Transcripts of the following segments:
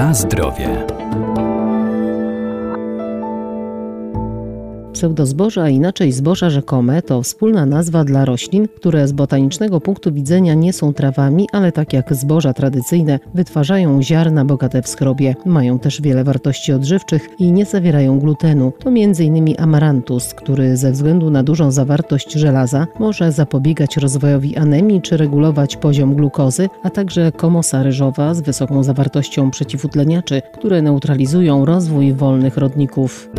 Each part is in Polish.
Na zdrowie. Pseudozboża, a inaczej zboża rzekome, to wspólna nazwa dla roślin, które z botanicznego punktu widzenia nie są trawami, ale tak jak zboża tradycyjne, wytwarzają ziarna bogate w skrobie. Mają też wiele wartości odżywczych i nie zawierają glutenu. To m.in. amarantus, który ze względu na dużą zawartość żelaza może zapobiegać rozwojowi anemii czy regulować poziom glukozy, a także komosa ryżowa z wysoką zawartością przeciwutleniaczy, które neutralizują rozwój wolnych rodników.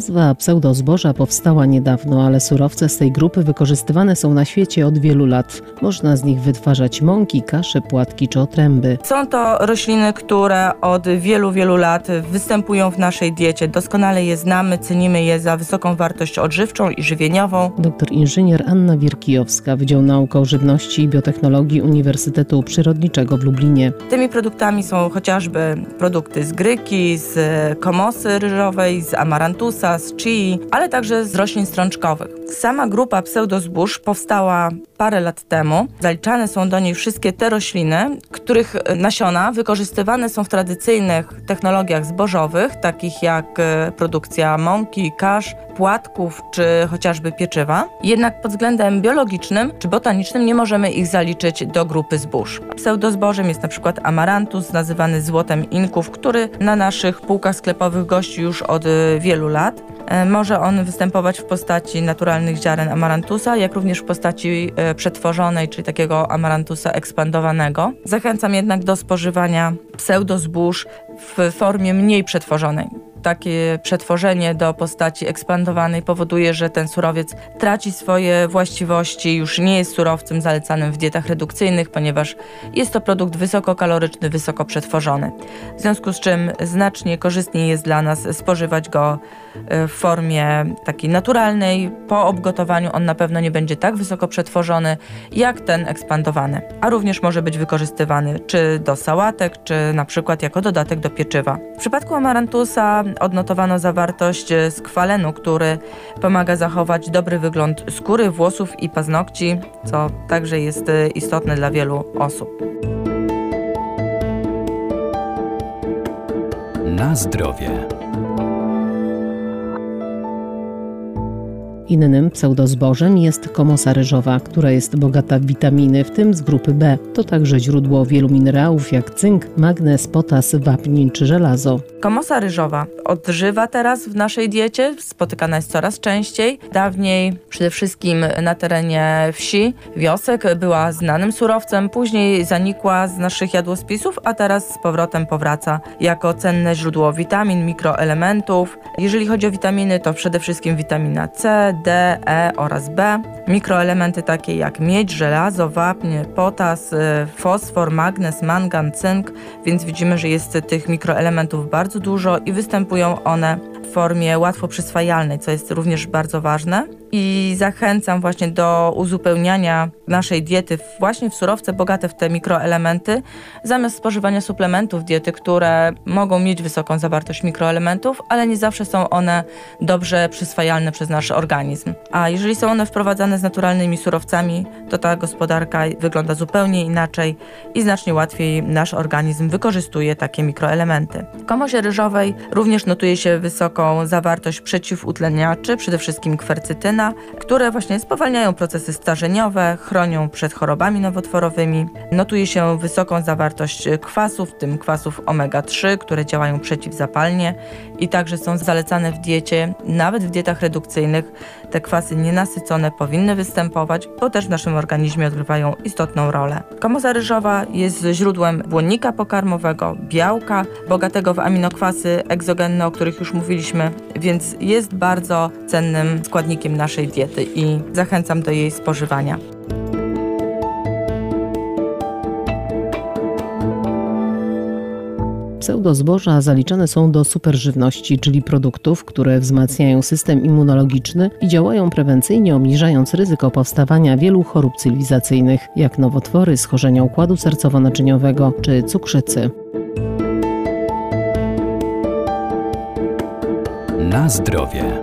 Nazwa pseudozboża powstała niedawno, ale surowce z tej grupy wykorzystywane są na świecie od wielu lat. Można z nich wytwarzać mąki, kasze, płatki czy otręby. Są to rośliny, które od wielu, wielu lat występują w naszej diecie. Doskonale je znamy, cenimy je za wysoką wartość odżywczą i żywieniową. Doktor inżynier Anna Wierkijowska, Wydział Nauk o Żywności i Biotechnologii Uniwersytetu Przyrodniczego w Lublinie. Tymi produktami są chociażby produkty z gryki, z komosy ryżowej, z amarantusa, z chii, ale także z roślin strączkowych. Sama grupa pseudozbóż powstała parę lat temu. Zaliczane są do niej wszystkie te rośliny, których nasiona wykorzystywane są w tradycyjnych technologiach zbożowych, takich jak e, produkcja mąki, kasz, płatków czy chociażby pieczywa. Jednak pod względem biologicznym czy botanicznym nie możemy ich zaliczyć do grupy zbóż. Pseudozbożem jest na przykład amarantus, nazywany złotem Inków, który na naszych półkach sklepowych gości już od e, wielu lat. E, może on występować w postaci naturalnych ziaren amarantusa, jak również w postaci e, przetworzonej, czyli takiego amarantusa ekspandowanego. Zachęcam jednak do spożywania pseudozbóż w formie mniej przetworzonej takie przetworzenie do postaci ekspandowanej powoduje, że ten surowiec traci swoje właściwości, już nie jest surowcem zalecanym w dietach redukcyjnych, ponieważ jest to produkt wysokokaloryczny, wysoko przetworzony. W związku z czym znacznie korzystniej jest dla nas spożywać go e, w formie takiej naturalnej. Po obgotowaniu on na pewno nie będzie tak wysoko przetworzony jak ten ekspandowany, a również może być wykorzystywany czy do sałatek, czy na przykład jako dodatek do pieczywa. W przypadku amarantusa odnotowano zawartość e, skwalenu, który pomaga zachować dobry wygląd skóry, włosów i paznokci, co także jest e, istotne dla wielu osób. Na zdrowie. Innym pseudozbożem jest komosa ryżowa, która jest bogata w witaminy, w tym z grupy B. To także źródło wielu minerałów jak cynk, magnez, potas, wapń czy żelazo. Komosa ryżowa odżywa teraz w naszej diecie, spotykana jest coraz częściej. Dawniej przede wszystkim na terenie wsi, wiosek była znanym surowcem, później zanikła z naszych jadłospisów, a teraz z powrotem powraca jako cenne źródło witamin, mikroelementów. Jeżeli chodzi o witaminy, to przede wszystkim witamina C, D, E oraz B. Mikroelementy takie jak miedź, żelazo, wapń, potas, y, fosfor, magnez, mangan, cynk, więc widzimy, że jest tych mikroelementów bardzo dużo i występują one w formie łatwo przyswajalnej, co jest również bardzo ważne i zachęcam właśnie do uzupełniania naszej diety właśnie w surowce bogate w te mikroelementy, zamiast spożywania suplementów diety, które mogą mieć wysoką zawartość mikroelementów, ale nie zawsze są one dobrze przyswajalne przez nasz organizm. A jeżeli są one wprowadzane z naturalnymi surowcami, to ta gospodarka wygląda zupełnie inaczej i znacznie łatwiej nasz organizm wykorzystuje takie mikroelementy. W komosie ryżowej również notuje się wysoką zawartość przeciwutleniaczy, przede wszystkim kwercytyna, które właśnie spowalniają procesy starzeniowe, chronią przed chorobami nowotworowymi. Notuje się wysoką zawartość kwasów, w tym kwasów omega-3, które działają przeciwzapalnie i także są zalecane w diecie, nawet w dietach redukcyjnych. Te kwasy nienasycone powinny występować, bo też w naszym organizmie odgrywają istotną rolę. Komoza ryżowa jest źródłem błonnika pokarmowego, białka, bogatego w aminokwasy egzogenne, o których już mówiliśmy, więc jest bardzo cennym składnikiem naszej diety i zachęcam do jej spożywania. Pseudozboża zaliczane są do superżywności, czyli produktów, które wzmacniają system immunologiczny i działają prewencyjnie, obniżając ryzyko powstawania wielu chorób cywilizacyjnych, jak nowotwory, schorzenia układu sercowo-naczyniowego czy cukrzycy. Na zdrowie.